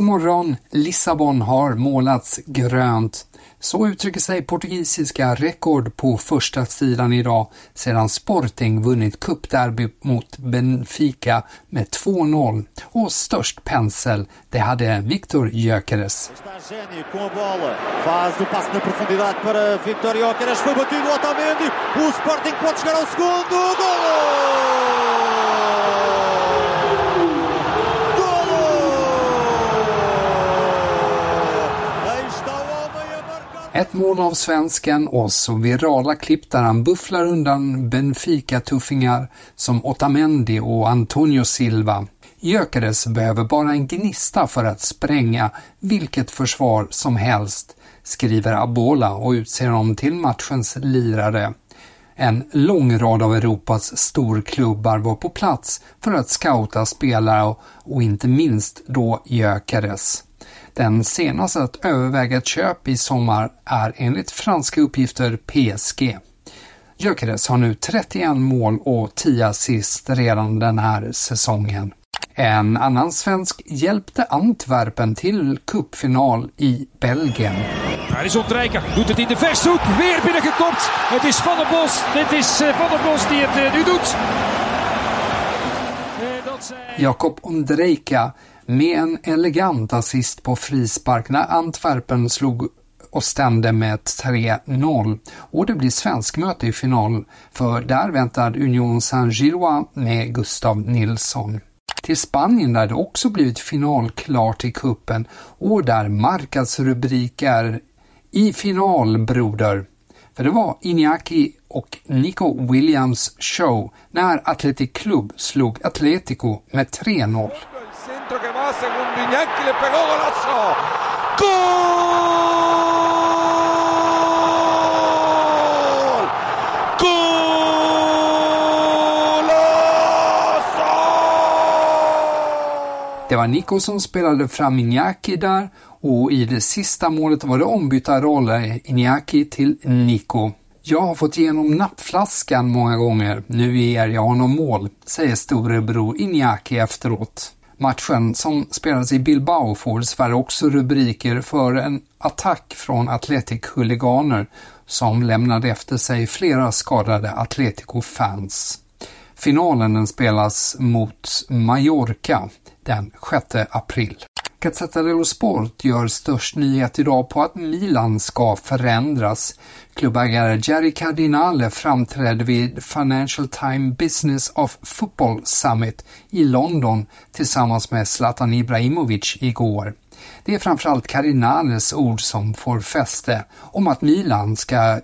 God morgon! Lissabon har målats grönt. Så uttrycker sig portugisiska rekord på första sidan idag sedan Sporting vunnit cupderby mot Benfica med 2-0 och störst pensel det hade Victor Gyökeres. Ett mål av svensken och så virala klipp där han bufflar undan Benfica-tuffingar som Otamendi och Antonio Silva. Gyökeres behöver bara en gnista för att spränga vilket försvar som helst, skriver Abola och utser honom till matchens lirare. En lång rad av Europas storklubbar var på plats för att scouta spelare och inte minst då Gyökeres. Den senaste att överväga ett köp i sommar är enligt franska uppgifter PSG. Gyökeres har nu 31 mål och 10 assist redan den här säsongen. En annan svensk hjälpte Antwerpen till cupfinal i Belgien. Daar is Ontrijker, doet het in de versthoek, weer binnengekopt. Het is Van der Bos, dit is eh, Van der Bos die het eh, nu doet. Jakob Ondrejka med en elegant assist på frispark när Antwerpen slog Ostende med 3-0 och det blir svenskmöte i final för där väntar Union Saint-Gillois med Gustav Nilsson. Till Spanien där det också blivit final klart i kuppen och där Marcas rubrik är “I final broder”. För det var Iñaki och Nico Williams show när Athletic Club slog Atletico med 3-0 centro que le pegó golazo. ¡Gol! Det var Nico som spelade fram Iñaki där och i det sista målet var det ombytta roller, Iñaki till Nico. Jag har fått igenom nappflaskan många gånger, nu ger jag honom mål, säger storebror Iñaki efteråt. Matchen som spelades i Bilbao får dessvärre också rubriker för en attack från Atletic-huliganer som lämnade efter sig flera skadade Atletico-fans. Finalen spelas mot Mallorca den 6 april. Gazzetta dello Sport gör störst nyhet idag på att Milan ska förändras. Klubbägare Jerry Cardinale framträdde vid Financial Times Business of Football Summit i London tillsammans med Zlatan Ibrahimovic igår. Det är framförallt Cardinales ord som får fäste om att Milan ska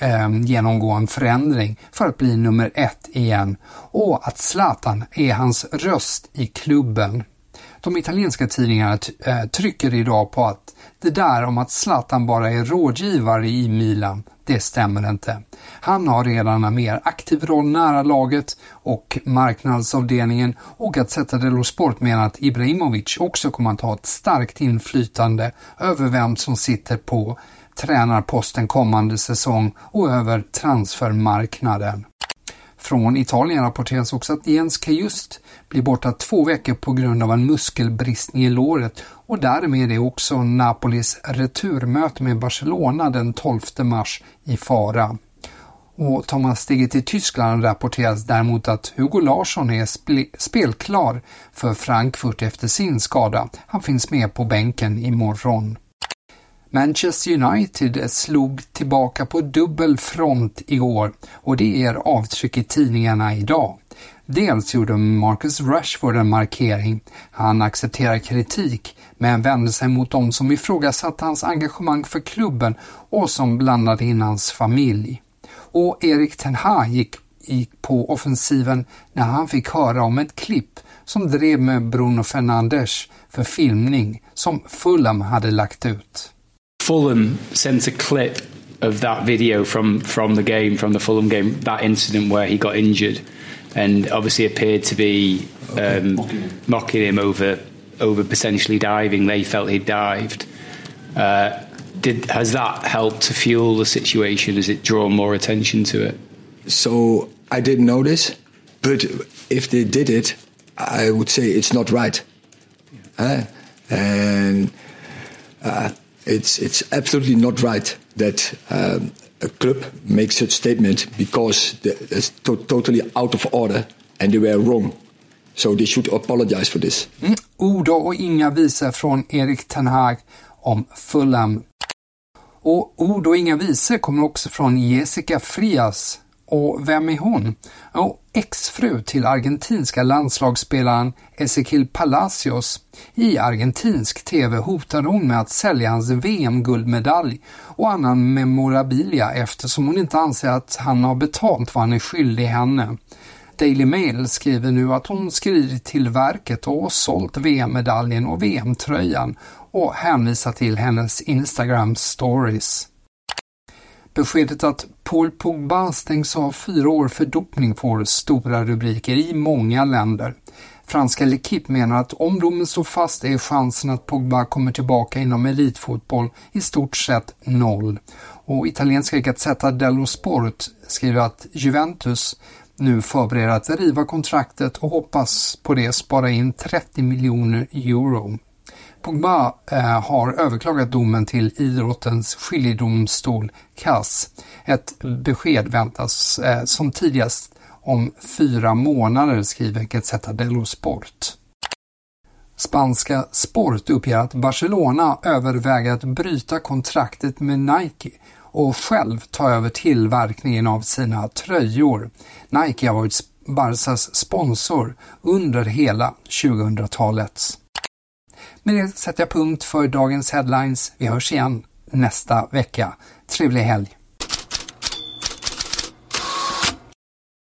ehm, genomgå en förändring för att bli nummer ett igen och att Zlatan är hans röst i klubben. De italienska tidningarna eh, trycker idag på att det där om att Zlatan bara är rådgivare i Milan, det stämmer inte. Han har redan en mer aktiv roll nära laget och marknadsavdelningen och att sätta Dello Sport menar att Ibrahimovic också kommer att ha ett starkt inflytande över vem som sitter på tränarposten kommande säsong och över transfermarknaden. Från Italien rapporteras också att Jens Kajust blir borta två veckor på grund av en muskelbristning i låret och därmed är också Napolis returmöte med Barcelona den 12 mars i fara. Och tar man steget till Tyskland rapporteras däremot att Hugo Larsson är spelklar för Frankfurt efter sin skada. Han finns med på bänken imorgon. Manchester United slog tillbaka på dubbel front igår och det ger avtryck i tidningarna idag. Dels gjorde Marcus Rashford en markering. Han accepterar kritik men vände sig mot de som ifrågasatte hans engagemang för klubben och som blandade in hans familj. Och Erik Ten Hag gick, gick på offensiven när han fick höra om ett klipp som drev med Bruno Fernandes för filmning som Fulham hade lagt ut. Fulham sent a clip of that video from from the game, from the Fulham game, that incident where he got injured, and obviously appeared to be um, mocking, mocking him over over potentially diving. They felt he dived. Uh, did has that helped to fuel the situation? Has it drawn more attention to it? So I didn't notice, but if they did it, I would say it's not right. Uh, and uh, it's it's absolutely not right that um, a club makes such statement because it's to totally out of order and they were wrong. So they should apologize for this. Mm. Ord och inga visor från Erik Ten Hag om Fulham. Och ord och inga visor kommer också från Jessica Frias. Och vem är hon? Jo, exfru till argentinska landslagsspelaren Ezequiel Palacios. I argentinsk TV hotade hon med att sälja hans VM-guldmedalj och annan memorabilia eftersom hon inte anser att han har betalt vad han är skyldig henne. Daily Mail skriver nu att hon skrivit till verket och sålt VM-medaljen och VM-tröjan och hänvisar till hennes Instagram stories. Beskedet att Paul Pogba stängs av fyra år för dopning får stora rubriker i många länder. Franska L'Equipe menar att om domen står fast är chansen att Pogba kommer tillbaka inom elitfotboll i stort sett noll. Och italienska Gazzetta dello Sport skriver att Juventus nu förbereder att riva kontraktet och hoppas på det spara in 30 miljoner euro. Pogba eh, har överklagat domen till idrottens skiljedomstol CAS. Ett besked väntas eh, som tidigast om fyra månader, skriver Gazzetta dello Sport. Spanska Sport uppger att Barcelona överväger att bryta kontraktet med Nike och själv ta över tillverkningen av sina tröjor. Nike har varit Barsas sponsor under hela 2000-talet. Med det sätter jag punkt för dagens headlines. Vi hörs igen nästa vecka. Trevlig helg!